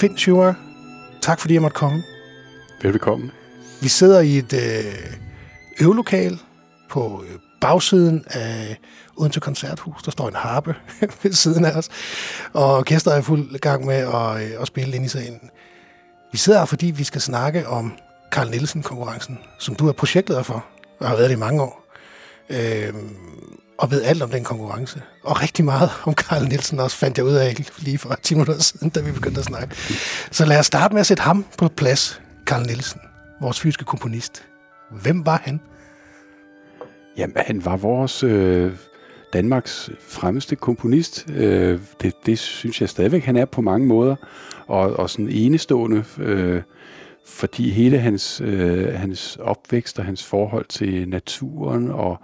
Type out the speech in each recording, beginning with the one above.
Finn Schumer, tak fordi jeg måtte komme. Velbekomme. Vi sidder i et øh, øvelokal på øh, bagsiden af Odense Koncerthus. Der står en harpe ved siden af os, og orkestret er i fuld gang med at, øh, at spille ind i salen. Vi sidder her, fordi vi skal snakke om Carl Nielsen-konkurrencen, som du er projektleder for, og har været det i mange år. Øh, og ved alt om den konkurrence. Og rigtig meget om Carl Nielsen også, fandt jeg ud af lige for 10 minutter siden, da vi begyndte at snakke. Så lad os starte med at sætte ham på plads, Carl Nielsen, vores fysiske komponist. Hvem var han? Jamen, han var vores øh, Danmarks fremmeste komponist. Øh, det, det synes jeg stadigvæk, han er på mange måder. Og, og sådan enestående, øh, fordi hele hans, øh, hans opvækst og hans forhold til naturen og,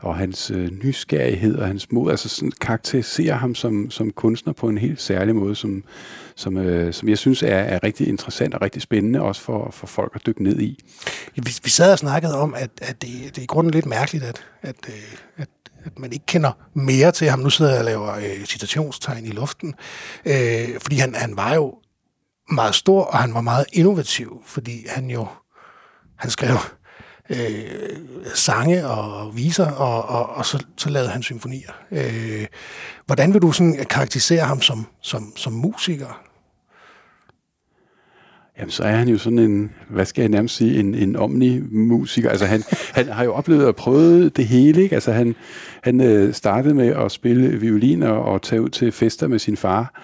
og hans øh, nysgerrighed og hans mod, altså sådan karakteriserer ham som, som kunstner på en helt særlig måde, som, som, øh, som jeg synes er, er rigtig interessant og rigtig spændende, også for, for folk at dykke ned i. Vi, vi sad og snakkede om, at, at det, det er i grunden lidt mærkeligt, at, at, øh, at at man ikke kender mere til ham. Nu sidder jeg og laver øh, citationstegn i luften, øh, fordi han, han var jo meget stor, og han var meget innovativ, fordi han jo han skrev øh, sange og viser, og, og, og så, så lavede han symfonier. Øh, hvordan vil du sådan karakterisere ham som, som, som musiker? Jamen, så er han jo sådan en, hvad skal jeg nærmest sige, en, en omni-musiker. Altså, han, han har jo oplevet og prøvet det hele, ikke? Altså, han, han øh, startede med at spille violin og, og tage ud til fester med sin far,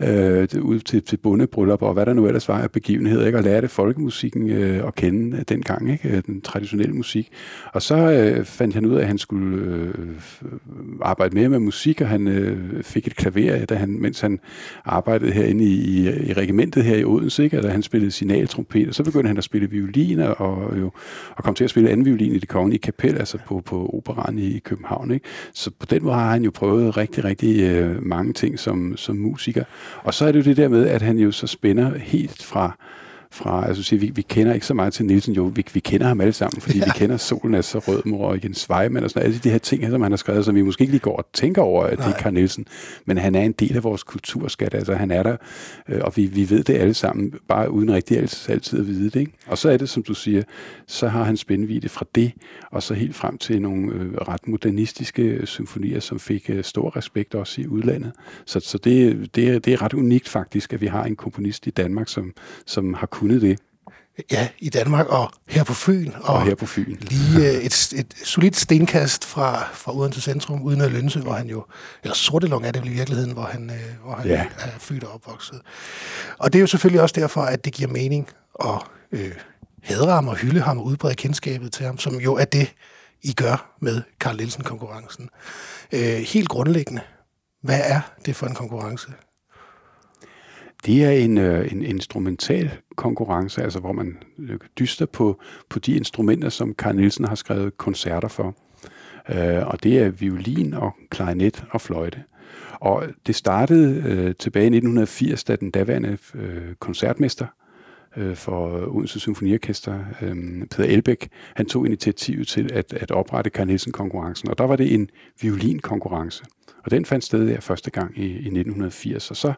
øh, ud til, til bundebryllup og hvad der nu ellers var af begivenheder, ikke? og lærte folkemusikken øh, at kende øh, dengang, ikke? Øh, den traditionelle musik. Og så øh, fandt han ud af, at han skulle øh, arbejde mere med musik, og han øh, fik et klaver, da han, mens han arbejdede herinde i, i, i regimentet her i Odense, ikke? da han spillede signaltrompet, og så begyndte han at spille violin, og, jo, og kom til at spille anden violin i det kongelige kapel, altså på, på operan i, i København. Ikke? Så på den måde har han jo prøvet rigtig, rigtig øh, mange ting som, som musiker. Og så er det jo det der med, at han jo så spænder helt fra fra, altså sige, vi, vi kender ikke så meget til Nielsen, jo, vi, vi kender ham alle sammen, fordi ja. vi kender Solen er så rød, mor og Jens Weimann og sådan alle de her ting, som han har skrevet, som vi måske ikke lige går og tænker over, at Nej. det er Carl Nielsen, men han er en del af vores kulturskat, altså han er der, øh, og vi, vi ved det alle sammen, bare uden rigtig altid at vide det, ikke? Og så er det, som du siger, så har han spændvidde fra det, og så helt frem til nogle øh, ret modernistiske symfonier, som fik øh, stor respekt også i udlandet. Så, så det, det, er, det er ret unikt faktisk, at vi har en komponist i Danmark, som, som har kunnet det. Ja, i Danmark og her på Fyn. Og, og her på Fyn. Lige øh, et, et solidt stenkast fra, fra Odense Centrum, uden at Lønse, hvor han jo, eller Sortelong er det i virkeligheden, hvor han, øh, hvor han ja. er født og opvokset. Og det er jo selvfølgelig også derfor, at det giver mening at øh, hædre ham og hylde ham og udbrede kendskabet til ham, som jo er det, I gør med Carl Nielsen-konkurrencen. Øh, helt grundlæggende, hvad er det for en konkurrence? Det er en, øh, en instrumental konkurrence, altså hvor man øh, dyster på, på de instrumenter, som Carl Nielsen har skrevet koncerter for. Øh, og det er violin og klarinet og fløjte. Og det startede øh, tilbage i 1980, da den daværende øh, koncertmester øh, for Odense Symfoniorkester, øh, Peter Elbæk, han tog initiativet til at, at oprette Carl Nielsen-konkurrencen. Og der var det en violinkonkurrence. Og den fandt sted der første gang i, i 1980. Og så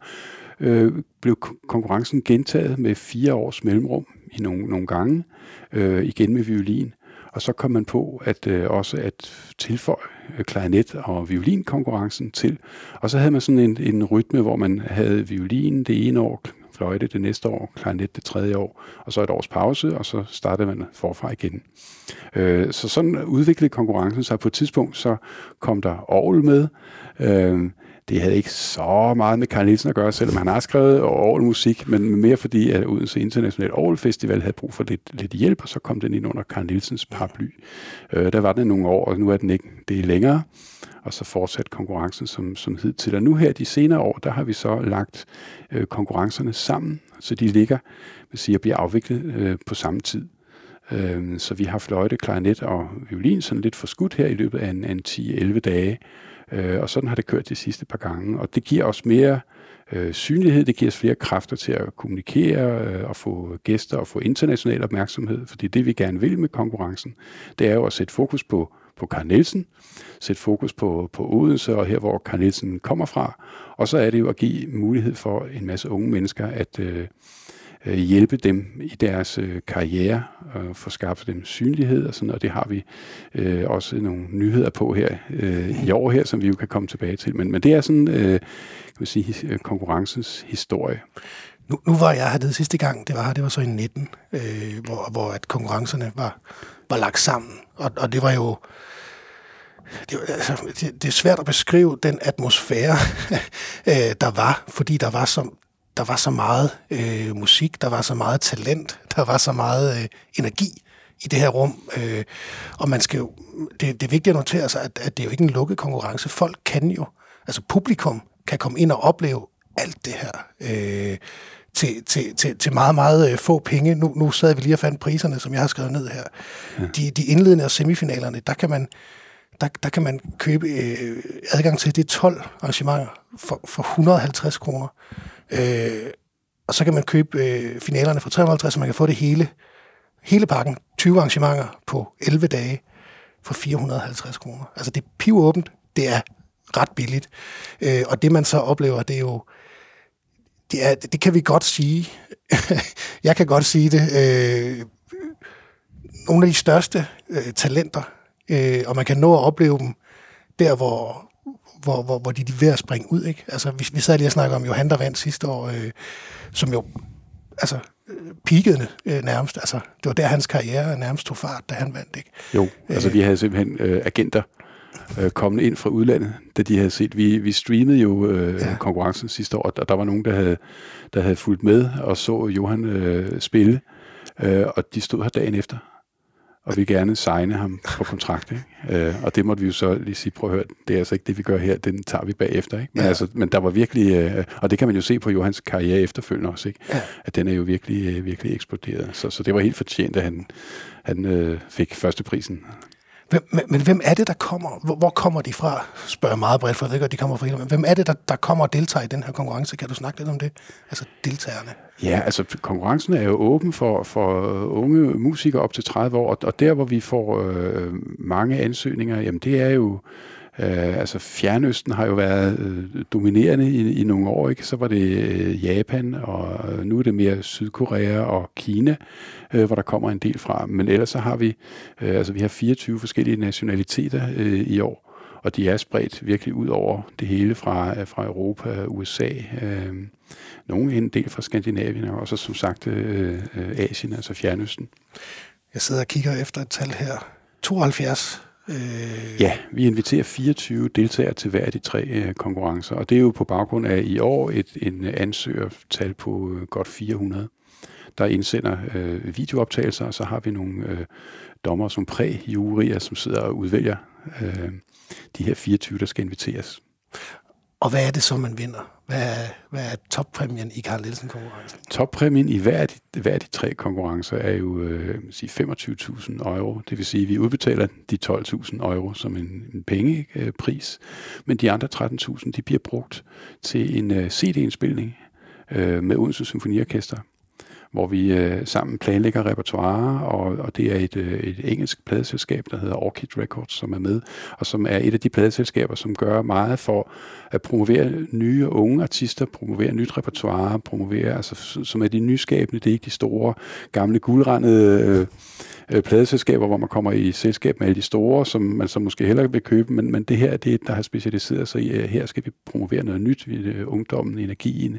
øh, blev konkurrencen gentaget med fire års mellemrum i nogle, nogle gange, øh, igen med violin. Og så kom man på at øh, også at tilføje øh, klarinet og violinkonkurrencen til. Og så havde man sådan en, en rytme, hvor man havde violin det ene år, fløjte det næste år, klarinet det tredje år, og så et års pause, og så startede man forfra igen. Øh, så sådan udviklede konkurrencen sig. På et tidspunkt så kom der Aarhus med. Øh, det havde ikke så meget med Carl Nielsen at gøre, selvom han har skrevet musik, men mere fordi, at Odense International Aarhus Festival havde brug for lidt, lidt hjælp, og så kom den ind under Carl Nielsens paraply. Øh, der var den nogle år, og nu er den ikke det er længere, og så fortsat konkurrencen som, som hidtil. Og nu her de senere år, der har vi så lagt øh, konkurrencerne sammen, så de ligger, vil sige, bliver afviklet øh, på samme tid. Øh, så vi har fløjte, klarinet og violin sådan lidt forskudt her i løbet af en, en 10-11 dage, Øh, og sådan har det kørt de sidste par gange. Og det giver os mere øh, synlighed, det giver os flere kræfter til at kommunikere øh, og få gæster og få international opmærksomhed, fordi det vi gerne vil med konkurrencen, det er jo at sætte fokus på, på Karl Nielsen, sætte fokus på, på Odense og her, hvor Karl Nielsen kommer fra. Og så er det jo at give mulighed for en masse unge mennesker at øh, øh, hjælpe dem i deres øh, karriere og få skabt dem synlighed og sådan, og det har vi øh, også nogle nyheder på her øh, i år her, som vi jo kan komme tilbage til. Men, men det er sådan, øh, kan man sige, øh, konkurrencens historie. Nu, nu var jeg hernede sidste gang, det var det var så i 19, øh, hvor, hvor at konkurrencerne var, var lagt sammen. Og, og det var jo det, altså, det, det er svært at beskrive den atmosfære, øh, der var, fordi der var så, der var så meget øh, musik, der var så meget talent, der var så meget øh, energi i det her rum. Øh, og man skal jo, det, det er vigtigt at notere sig, at, at det er jo ikke en lukket konkurrence. Folk kan jo, altså publikum kan komme ind og opleve alt det her. Øh, til, til, til, til meget, meget øh, få penge. Nu, nu sad vi lige og fandt priserne, som jeg har skrevet ned her. Ja. De, de indledende og semifinalerne, der kan man, der, der kan man købe øh, adgang til de 12 arrangementer for, for 150 kroner. Øh, og så kan man købe øh, finalerne for 350, så man kan få det hele, hele pakken, 20 arrangementer på 11 dage for 450 kroner. Altså det er pivåbent, det er ret billigt. Øh, og det man så oplever, det er jo, det, er, det kan vi godt sige. jeg kan godt sige det. Øh, nogle af de største øh, talenter, øh, og man kan nå at opleve dem der, hvor, hvor, hvor, hvor de, de er ved at springe ud. Ikke? Altså, vi, vi sad lige og snakkede om Johan, der vandt sidste år, øh, som jo altså, peakede øh, nærmest. Altså, det var der, hans karriere nærmest tog fart, da han vandt. Ikke? Jo, altså vi havde simpelthen øh, agenter, øh, kommende ind fra udlandet, da de havde set. Vi, vi streamede jo øh, ja. konkurrencen sidste år, og der var nogen, der havde, der havde fulgt med og så Johan øh, spille, øh, og de stod her dagen efter og vi gerne signe ham på kontrakt. Ikke? Øh, og det måtte vi jo så lige sige, prøv at høre, det er altså ikke det, vi gør her, den tager vi bagefter. Ikke? Men, ja. altså, men der var virkelig, øh, og det kan man jo se på Johans karriere efterfølgende også, ikke? Ja. at den er jo virkelig, øh, virkelig eksploderet. Så, så det var helt fortjent, at han, han øh, fik førsteprisen. Hvem, men, men hvem er det, der kommer? Hvor, hvor kommer de fra? Spørger meget bredt, for jeg ved godt, de kommer fra hele. Men hvem er det, der, der kommer og deltager i den her konkurrence? Kan du snakke lidt om det? Altså deltagerne. Ja, altså konkurrencen er jo åben for, for unge musikere op til 30 år, og der, hvor vi får øh, mange ansøgninger, jamen det er jo Øh, altså Fjernøsten har jo været øh, dominerende i, i nogle år, ikke? Så var det øh, Japan, og øh, nu er det mere Sydkorea og Kina, øh, hvor der kommer en del fra. Men ellers så har vi, øh, altså vi har 24 forskellige nationaliteter øh, i år, og de er spredt virkelig ud over det hele fra, øh, fra Europa, USA, øh, nogle en del fra Skandinavien, og også som sagt øh, øh, Asien, altså Fjernøsten. Jeg sidder og kigger efter et tal her. 72 Øh... Ja, vi inviterer 24 deltagere til hver af de tre øh, konkurrencer, og det er jo på baggrund af i år et en ansøgertal på øh, godt 400, der indsender øh, videooptagelser, og så har vi nogle øh, dommer som præ-jurier, som sidder og udvælger øh, de her 24, der skal inviteres. Og hvad er det så, man vinder? Hvad er, hvad er toppræmien i Karl Nielsen-konkurrencen? Toppræmien i hver af de, hver af de tre konkurrencer er jo øh, 25.000 euro. Det vil sige, at vi udbetaler de 12.000 euro som en, en pengepris. Øh, Men de andre 13.000, de bliver brugt til en øh, CD-indspilning øh, med Odense Symfoniorkester hvor vi øh, sammen planlægger repertoire, og, og det er et, øh, et engelsk pladeselskab, der hedder Orchid Records, som er med, og som er et af de pladeselskaber, som gør meget for at promovere nye og unge artister, promovere nyt repertoire, promovere, altså som er de nyskabende, det er ikke de store, gamle, guldrandede øh, øh, pladeselskaber, hvor man kommer i selskab med alle de store, som man så måske heller vil købe, men, men det her er det, der har specialiseret sig i, at her skal vi promovere noget nyt, øh, ungdommen, energien,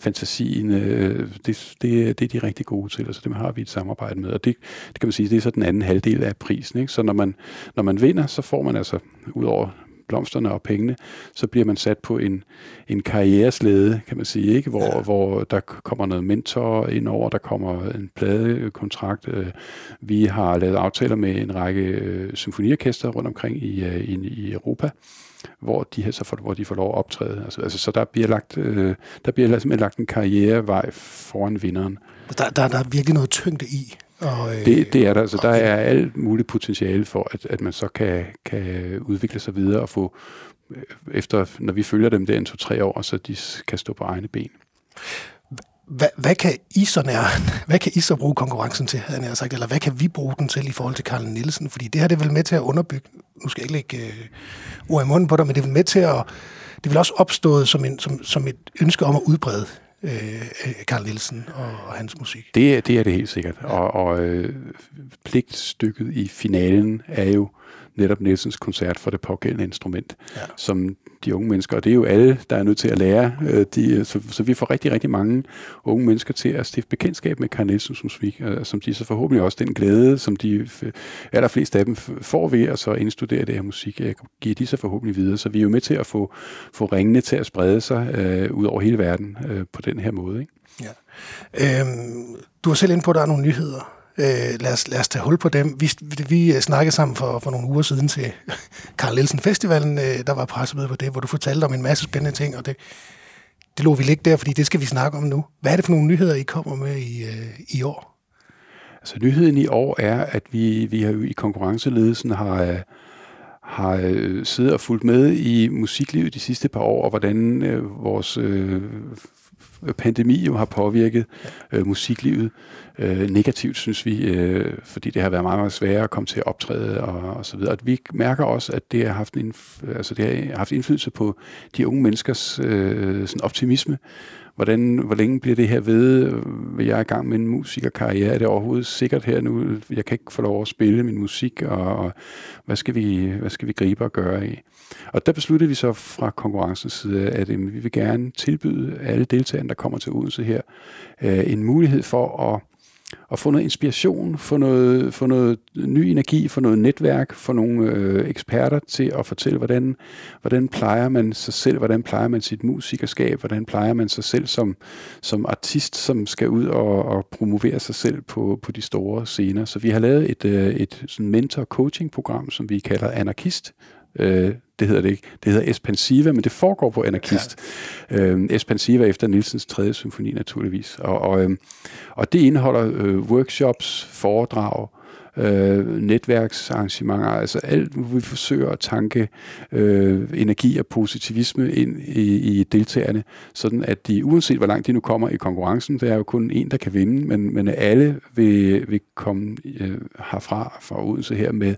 fantasien, øh, det, det, det er de rigtig gode til, og så dem har vi et samarbejde med, og det, det kan man sige, det er så den anden halvdel af prisen, ikke? så når man, når man vinder, så får man altså, ud over blomsterne og pengene, så bliver man sat på en, en karriereslæde, kan man sige, ikke? Hvor, ja. hvor der kommer noget mentor ind over, der kommer en pladekontrakt. Øh, vi har lavet aftaler med en række øh, symfoniorkester rundt omkring i, øh, i, i Europa, hvor de, her, så får, hvor de får lov at optræde. Altså, altså, så der bliver, lagt, der bliver simpelthen lagt en karrierevej foran vinderen. Der, der, der er virkelig noget tyngde i. Og, øh, det, det er der. Altså, der er alt muligt potentiale for, at, at man så kan, kan udvikle sig videre og få, øh, efter, når vi følger dem der en, to, tre år, så de kan stå på egne ben. Hvad, hvad kan I så nær, hvad kan I så bruge konkurrencen til, havde jeg sagt, eller hvad kan vi bruge den til i forhold til Karl Nielsen? Fordi det her det er vel med til at underbygge nu skal jeg ikke lægge øh, ord i munden på dig, men det er med til at, det vil også opstået som, en, som, som et ønske om at udbrede øh, Carl Nielsen og, og hans musik. Det, det er det helt sikkert. Og, og øh, pligtstykket i finalen er jo netop Nielsens koncert for det pågældende instrument, ja. som de unge mennesker, og det er jo alle, der er nødt til at lære. Øh, de, så, så vi får rigtig, rigtig mange unge mennesker til at stifte bekendtskab med Carl Nielsens musik, øh, som de så forhåbentlig også den glæde, som de allerfleste af dem får ved at så indstudere det her musik, øh, giver de så forhåbentlig videre. Så vi er jo med til at få, få ringene til at sprede sig øh, ud over hele verden øh, på den her måde. Ikke? Ja. Øhm, du har selv inde på, at der er nogle nyheder Øh, lad, os, lad os tage hul på dem. Vi, vi øh, snakkede sammen for, for nogle uger siden til Karl Nielsen Festivalen. Øh, der var pressemøde på det, hvor du fortalte om en masse spændende ting, og det, det lå vi ligge der, fordi det skal vi snakke om nu. Hvad er det for nogle nyheder, I kommer med i, øh, i år? Altså nyheden i år er, at vi, vi har jo i konkurrenceledelsen har, øh, har øh, siddet og fulgt med i musiklivet de sidste par år, og hvordan øh, vores øh, pandemi jo har påvirket øh, musiklivet øh, negativt, synes vi, øh, fordi det har været meget, meget sværere at komme til at optræde og, og så videre. Og vi mærker også, at det har haft, en, altså det har haft indflydelse på de unge menneskers øh, sådan optimisme. Hvordan, hvor længe bliver det her ved? Vil jeg er i gang med en musikerkarriere? Er det overhovedet sikkert her nu? Jeg kan ikke få lov at spille min musik, og, og hvad, skal vi, hvad skal vi gribe og gøre i? Og der besluttede vi så fra konkurrencens side, at øh, vi vil gerne tilbyde alle deltagerne, der kommer til Odense her, øh, en mulighed for at og få noget inspiration, få noget, få noget ny energi, få noget netværk, få nogle øh, eksperter til at fortælle, hvordan, hvordan plejer man sig selv, hvordan plejer man sit musikerskab, hvordan plejer man sig selv som, som artist, som skal ud og, og promovere sig selv på, på de store scener. Så vi har lavet et, øh, et sådan mentor-coaching-program, som vi kalder Anarkist, Øh, det hedder det ikke. Det hedder Espansiva, men det foregår på Anarkist. Ja. Øh, Espansiva efter Nielsens tredje symfoni naturligvis. Og, og, øh, og det indeholder øh, workshops, foredrag, øh, øh, netværksarrangementer, altså alt, hvor vi forsøger at tanke øh, energi og positivisme ind i, i deltagerne, sådan at de, uanset hvor langt de nu kommer i konkurrencen, det er jo kun en, der kan vinde, men, men alle vil, vil komme øh, herfra fra Odense her med,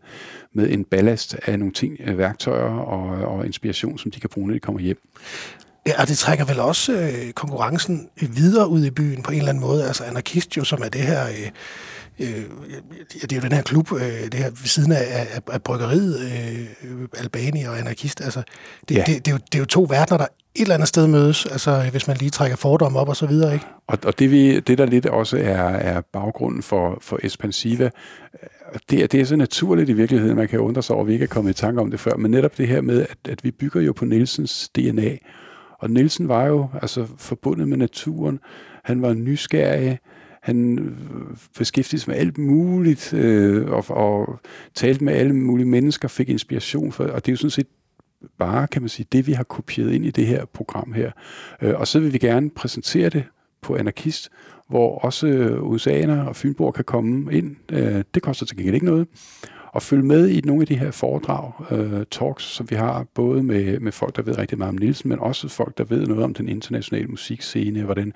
med en ballast af nogle ting, øh, værktøjer og, og inspiration, som de kan bruge, når de kommer hjem. Ja, og det trækker vel også øh, konkurrencen videre ud i byen på en eller anden måde. Altså Anarkist jo, som er det her øh, øh, det er jo den her klub, øh, det her ved siden af, af, af bryggeriet, øh, Albani og anarkist. Altså, det, ja. det, det, er jo, det er jo to verdener, der et eller andet sted mødes, altså hvis man lige trækker fordomme op og så videre, ikke? Og, og det, vi, det, der lidt også er, er baggrunden for, for Espansiva, det er, det er så naturligt i virkeligheden, man kan undre sig over, at vi ikke er kommet i tanke om det før, men netop det her med, at, at vi bygger jo på Nielsens DNA, og Nielsen var jo altså forbundet med naturen, han var nysgerrig, han beskæftigede sig med alt muligt, øh, og, og talte med alle mulige mennesker, fik inspiration for, og det er jo sådan set bare, kan man sige, det vi har kopieret ind i det her program her. Øh, og så vil vi gerne præsentere det på Anarkist, hvor også øh, USA'erne og Fynborg kan komme ind. Øh, det koster til gengæld ikke noget og følge med i nogle af de her foredrag, øh, talks, som vi har, både med, med folk, der ved rigtig meget om Nielsen, men også folk, der ved noget om den internationale musikscene, hvordan,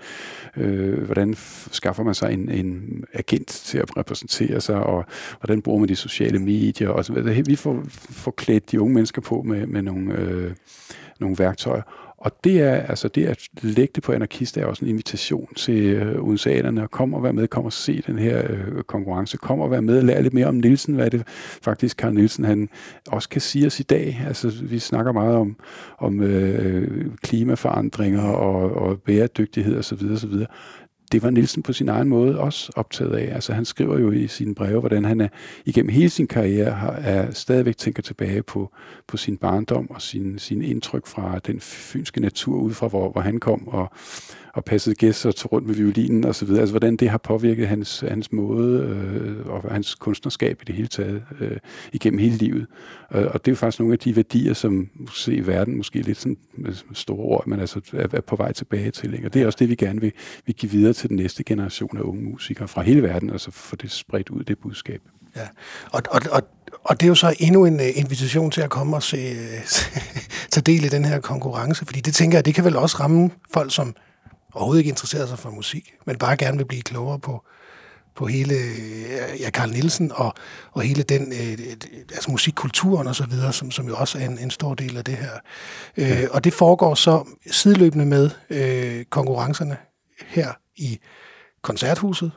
øh, hvordan skaffer man sig en, en agent til at repræsentere sig, og hvordan bruger man de sociale medier, og så videre. Vi får, får klædt de unge mennesker på med, med nogle, øh, nogle værktøjer, og det er, altså det at lægge det på anarkist er også en invitation til øh, USA'erne at komme og være med, kom og se den her øh, konkurrence, Kom og være med og lære lidt mere om Nielsen, hvad det faktisk Karl Nielsen han også kan sige os i dag. Altså vi snakker meget om, om øh, klimaforandringer og, og bæredygtighed osv. osv det var Nielsen på sin egen måde også optaget af. Altså han skriver jo i sine breve, hvordan han er, igennem hele sin karriere har, er stadigvæk tænker tilbage på, på sin barndom og sin, sin indtryk fra den fynske natur ud fra, hvor, hvor han kom og, og passede gæster og tog rundt med violinen og så videre. Altså hvordan det har påvirket hans, hans måde øh, og hans kunstnerskab i det hele taget øh, igennem hele livet. Og, og det er jo faktisk nogle af de værdier, som se i verden måske lidt sådan med store ord, men altså er, er på vej tilbage til. Ikke? Og det er også det, vi gerne vil, vil give videre til den næste generation af unge musikere fra hele verden, altså få det spredt ud, det budskab. Ja, og, og, og, og det er jo så endnu en øh, invitation til at komme og se, øh, tage del i den her konkurrence, fordi det tænker jeg, det kan vel også ramme folk, som overhovedet ikke interesserer sig for musik, men bare gerne vil blive klogere på, på hele ja, Karl Nielsen og, og hele den øh, altså musikkulturen og så videre, som, som jo også er en, en stor del af det her. Øh, og det foregår så sideløbende med øh, konkurrencerne her i Koncerthuset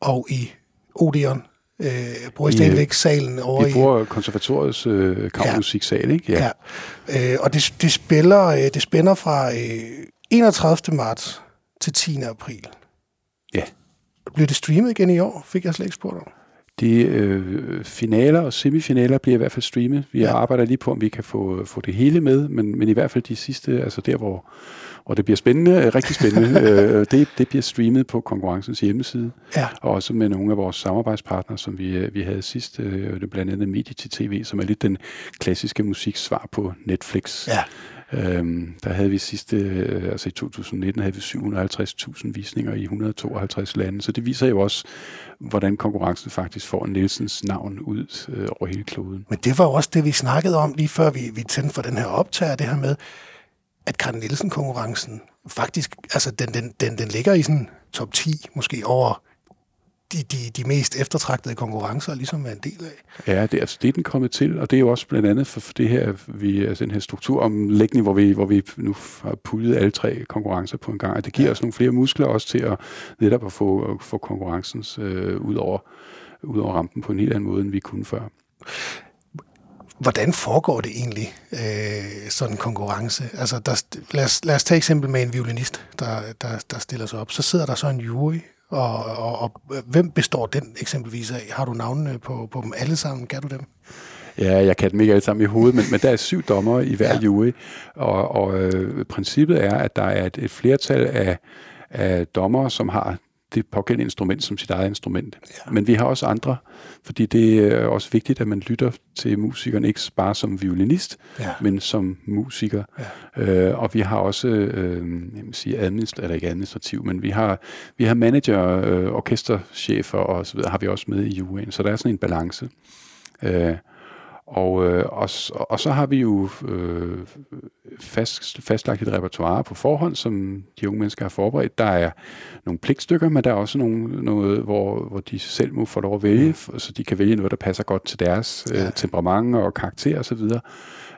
og i Odeon, øh, bruger I stadigvæk salen over Vi bruger konservatoriets øh, kammermusiksal, ikke? Ja. ja. Øh, og det, det, spiller, øh, det spænder fra øh, 31. marts til 10. april. Ja. Bliver det streamet igen i år? Fik jeg slet ikke spurgt om. De øh, finaler og semifinaler bliver i hvert fald streamet. Vi ja. arbejder lige på, om vi kan få, få det hele med, men, men i hvert fald de sidste, altså der, hvor, hvor det bliver spændende, øh, rigtig spændende, øh, det, det bliver streamet på konkurrencens hjemmeside, ja. og også med nogle af vores samarbejdspartnere, som vi, øh, vi havde sidst, øh, blandt andet Medie til TV, som er lidt den klassiske musiksvar på Netflix. Ja. Øhm, der havde vi sidste, øh, altså i 2019 havde vi 750.000 visninger i 152 lande, så det viser jo også, hvordan konkurrencen faktisk får Nielsens navn ud øh, over hele kloden. Men det var også det, vi snakkede om lige før vi, vi tændte for den her optager, det her med, at Karl Nielsen-konkurrencen faktisk, altså den, den, den, den ligger i sådan top 10 måske over de, de, de mest eftertragtede konkurrencer ligesom er en del af. Ja, det, er, altså, det er den kommet til, og det er jo også blandt andet for, for det her, vi, altså den her strukturomlægning, hvor vi, hvor vi nu har puljet alle tre konkurrencer på en gang, og det giver ja. os nogle flere muskler også til at netop at få, at få konkurrencens øh, ud, over, ud over rampen på en helt anden måde, end vi kunne før. Hvordan foregår det egentlig, øh, sådan en konkurrence? Altså, der, lad, os, lad os tage eksempel med en violinist, der, der, der stiller sig op. Så sidder der så en jury, og, og, og hvem består den eksempelvis af? Har du navnene på, på dem alle sammen? Kan du dem? Ja, jeg kan dem ikke alle sammen i hovedet, men, men der er syv dommer i hver ja. jury, og, og øh, princippet er, at der er et, et flertal af, af dommer, som har det pågældende instrument som sit eget instrument. Ja. Men vi har også andre, fordi det er også vigtigt, at man lytter til musikeren, ikke bare som violinist, ja. men som musiker. Ja. Øh, og vi har også, øh, jeg vil sige administrativ, eller ikke administrativ, men vi har, vi har manager, øh, orkesterchefer og så videre, har vi også med i juryen, så der er sådan en balance. Øh, og, øh, og, og så har vi jo øh, fast, fastlagt et repertoire på forhånd, som de unge mennesker har forberedt. Der er nogle pligtstykker, men der er også nogle, noget, hvor, hvor de selv må få lov at vælge, så de kan vælge noget, der passer godt til deres øh, temperament og karakter osv.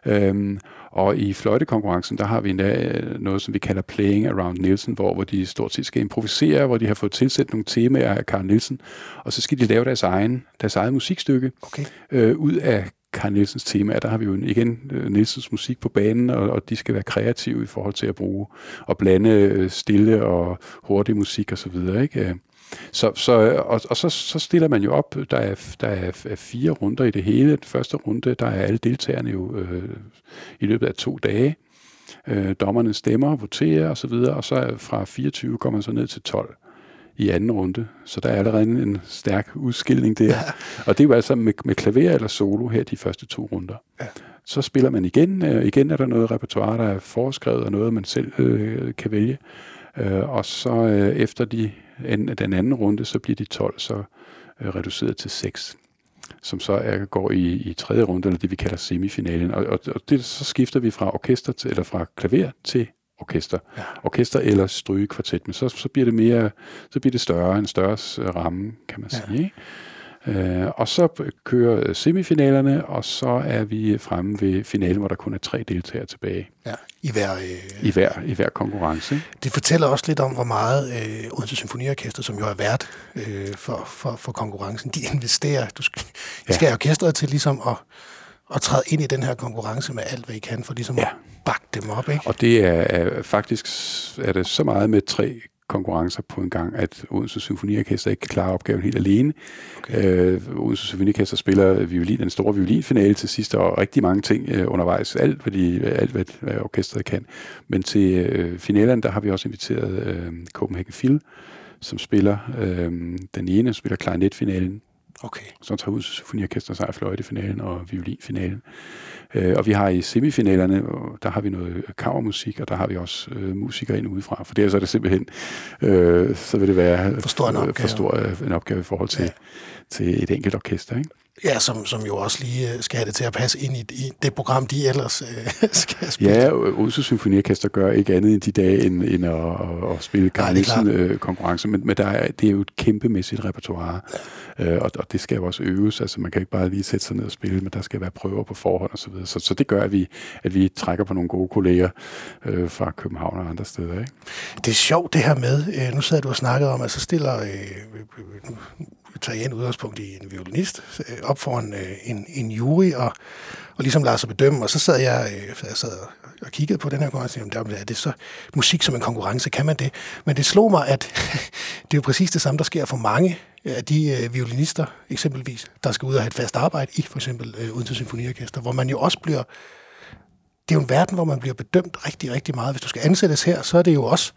Øhm, og i fløjtekonkurrencen, der har vi endda øh, noget, som vi kalder Playing Around Nielsen, hvor, hvor de stort set skal improvisere, hvor de har fået tilsat nogle temaer af Karl Nielsen, og så skal de lave deres egen, deres eget musikstykke okay. øh, ud af Carl Nielsens tema, der har vi jo igen øh, Nielsens musik på banen, og, og de skal være kreative i forhold til at bruge og blande øh, stille og hurtig musik og så videre, ikke? Øh, så, så, og, og så, så stiller man jo op, der er, der er fire runder i det hele. Den første runde, der er alle deltagerne jo øh, i løbet af to dage. Øh, dommerne stemmer, voterer og så videre, og så fra 24 kommer man så ned til 12 i anden runde. Så der er allerede en stærk udskilning der. Ja. Og det er jo altså med, med klaver eller solo her de første to runder. Ja. Så spiller man igen. Øh, igen er der noget repertoire, der er foreskrevet, og noget, man selv øh, kan vælge. Øh, og så øh, efter de, en, den anden runde, så bliver de 12 så øh, reduceret til 6 som så er, går i, i tredje runde, eller det vi kalder semifinalen. Og, og, og det, så skifter vi fra orkester til, eller fra klaver til orkester. Ja. Orkester eller strygekvartet, men så, så bliver det mere, så bliver det større, en større ramme, kan man ja. sige. Ikke? Øh, og så kører semifinalerne, og så er vi fremme ved finalen, hvor der kun er tre deltagere tilbage. Ja, i hver, øh, I hver, i hver konkurrence. Ikke? Det fortæller også lidt om, hvor meget øh, Odense Symfoniorkester, som jo er vært øh, for, for, for konkurrencen, de investerer. Du skal, ja. skal have orkestret til ligesom at, at træde ind i den her konkurrence med alt, hvad I kan, for ligesom ja. at bakke dem op. Ikke? Og det er, er faktisk er det så meget med tre konkurrencer på en gang, at Odense Symfoniorkester ikke kan klare opgaven helt alene. Okay. Øh, Odense Symfoniorkester spiller violin, den store violinfinale til sidst, og rigtig mange ting øh, undervejs. Alt, hvad, de, alt hvad, hvad orkestret kan. Men til øh, finalen, der har vi også inviteret øh, Copenhagen Phil, som spiller øh, den ene, spiller klarinetfinalen. Okay. Så tager Odense Symfoniorkester sig af fløjtefinalen og violinfinalen. Øh, og vi har i semifinalerne, der har vi noget kavermusik, og der har vi også øh, musikere ind udefra, for det er så er det simpelthen, øh, så vil det være for stor en opgave, for stor, øh, en opgave i forhold til, ja. til et enkelt orkester. Ikke? Ja, som, som jo også lige øh, skal have det til at passe ind i, i det program, de ellers øh, skal spille. Ja, Odense Symfoniorkester gør ikke andet end de dage, end, end at, at, at spille Carl-Nielsen-konkurrence, øh, men, men der er, det er jo et kæmpemæssigt repertoire øh, og, og det skal jo også øves, altså man kan ikke bare lige sætte sig ned og spille, men der skal være prøver på forhånd osv., så, videre. så, så det gør, at vi, at vi trækker på nogle gode kolleger øh, fra København og andre steder. Ikke? Det er sjovt det her med, øh, nu sad du og snakkede om, at så stiller øh, øh, øh tager igen udgangspunkt i en violinist, øh, op foran øh, en, en jury, og, og ligesom lader sig bedømme. Og så sad jeg, øh, jeg sad og kiggede på den her konkurrence, og der er det så musik som en konkurrence, kan man det? Men det slog mig, at det er jo præcis det samme, der sker for mange af de øh, violinister, eksempelvis, der skal ud og have et fast arbejde i for eksempel øh, uden til symfoniorkester, hvor man jo også bliver det er jo en verden, hvor man bliver bedømt rigtig, rigtig meget. Hvis du skal ansættes her, så er det jo også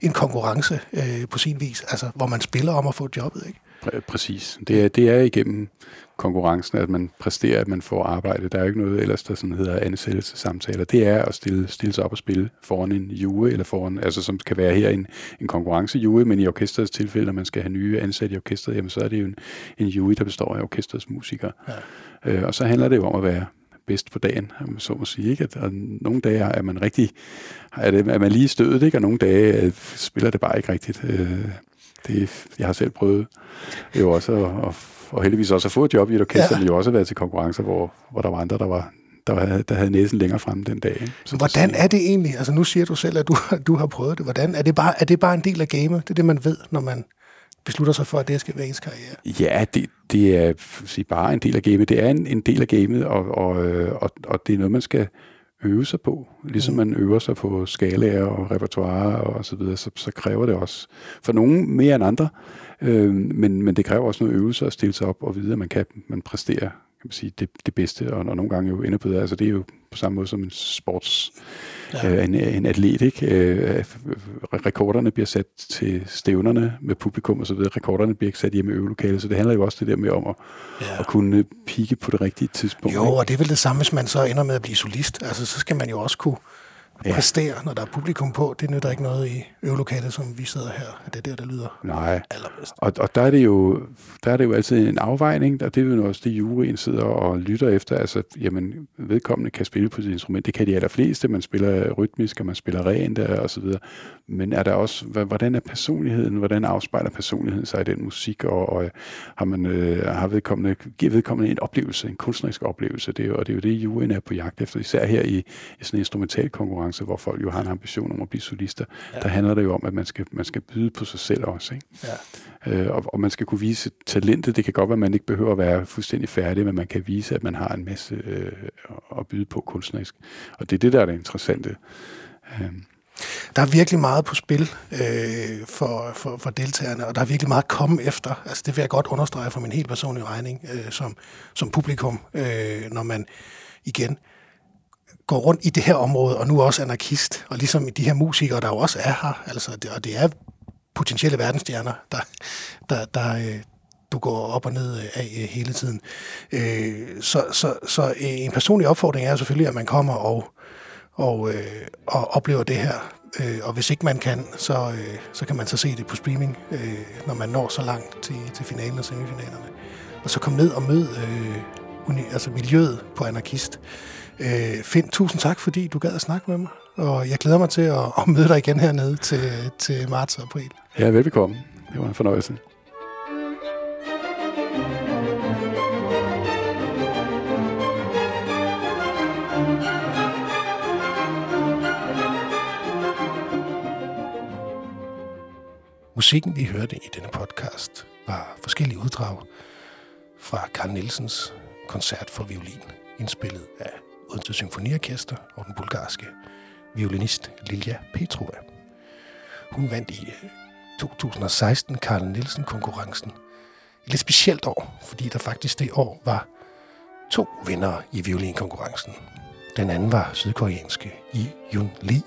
en konkurrence øh, på sin vis, altså hvor man spiller om at få jobbet, ikke? Præcis. Det er, det er igennem konkurrencen, at man præsterer, at man får arbejde. Der er jo ikke noget ellers, der sådan hedder ansættelsessamtaler. Det er at stille, stille sig op og spille foran en jury, eller foran, altså som kan være her en, en konkurrencejury, men i orkestrets tilfælde, når man skal have nye ansatte i orkestret, jamen så er det jo en, en jury, der består af orkestrets musikere. Ja. Øh, og så handler det jo om at være bedst på dagen, så må sige. Ikke? At, og nogle dage er man rigtig, er, det, er man lige stødet, ikke? og nogle dage øh, spiller det bare ikke rigtigt. Øh, det, jeg har selv prøvet jo også, og, og heldigvis også at få et job i et orkester, ja. men jo også været til konkurrencer, hvor, hvor der var andre, der var der havde, der havde næsen længere fremme den dag. Så Hvordan er det egentlig? Altså nu siger du selv, at du, du har prøvet det. Hvordan er det, bare, er det bare en del af gamet? Det er det, man ved, når man beslutter sig for, at det skal være ens karriere? Ja, det, det er sige, bare en del af gamet. Det er en, en del af gamet, og, og, øh, og, og det er noget, man skal øve sig på. Ligesom man øver sig på skalaer og repertoire og så videre, så, så kræver det også for nogen mere end andre, øh, men, men det kræver også noget øvelse at stille sig op og vide, at man kan man præstere kan man sige, det, det bedste, og, og nogle gange jo endnu bedre. Altså det er jo på samme måde som en sports, ja. øh, en, en atlet, ikke? Øh, rekorderne bliver sat til stævnerne med publikum og så videre. Rekorderne bliver ikke sat hjemme i øvelokalet, så det handler jo også det der med om at, ja. at kunne pike på det rigtige tidspunkt. Jo, ikke? og det er vel det samme, hvis man så ender med at blive solist. Altså så skal man jo også kunne ja. præstere, når der er publikum på. Det nytter ikke noget i øvelokalet, som vi sidder her. Det er der, der lyder Nej. allerbedst. Og, og der, er det jo, der er det jo altid en afvejning, og det er jo også det, juryen sidder og lytter efter. Altså, jamen, vedkommende kan spille på sit instrument. Det kan de allerfleste. Man spiller rytmisk, og man spiller rent og så videre. Men er der også, hvordan er personligheden? Hvordan afspejler personligheden sig i den musik? Og, og har man øh, har vedkommende, giver vedkommende en oplevelse, en kunstnerisk oplevelse? Det er og det er jo det, juryen er på jagt efter, især her i, i sådan en instrumental konkurrence konkurrence, hvor folk jo har en ambition om at blive solister, ja. der handler det jo om, at man skal, man skal byde på sig selv også. Ikke? Ja. Øh, og, og man skal kunne vise talentet. Det kan godt være, at man ikke behøver at være fuldstændig færdig, men man kan vise, at man har en masse øh, at byde på kunstnerisk. Og det er det, der er det interessante. Øh. Der er virkelig meget på spil øh, for, for, for deltagerne, og der er virkelig meget at komme efter. Altså, det vil jeg godt understrege for min helt personlige regning øh, som, som publikum, øh, når man igen går rundt i det her område, og nu også anarkist, og ligesom de her musikere, der jo også er her, altså, det, og det er potentielle verdensstjerner, der, der, der, øh, du går op og ned af øh, hele tiden. Øh, så, så, så øh, en personlig opfordring er selvfølgelig, at man kommer og, og, øh, og oplever det her. Øh, og hvis ikke man kan, så, så kan man så se det på streaming, når man når så langt til, til finalen og semifinalerne. Og så kom ned og mød øh, altså miljøet på Anarkist. Øh, Finn, tusind tak, fordi du gad at snakke med mig. Og jeg glæder mig til at, at møde dig igen hernede til, til marts og april. Ja, velbekomme. Det var en fornøjelse. Musikken, vi hørte i denne podcast, var forskellige uddrag fra Carl Nielsens koncert for violin, indspillet af Odense Symfoniorkester og den bulgarske violinist Lilja Petrova. Hun vandt i øh, 2016 Karl Nielsen-konkurrencen. Et lidt specielt år, fordi der faktisk det år var to vinder i violinkonkurrencen. Den anden var sydkoreanske Yi Yun Lee.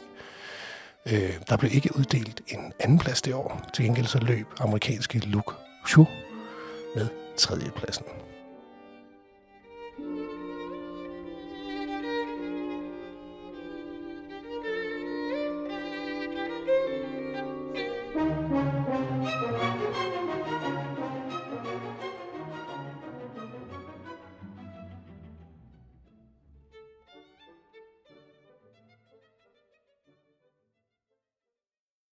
Øh, der blev ikke uddelt en anden plads det år. Til gengæld så løb amerikanske Luke Chu med tredjepladsen.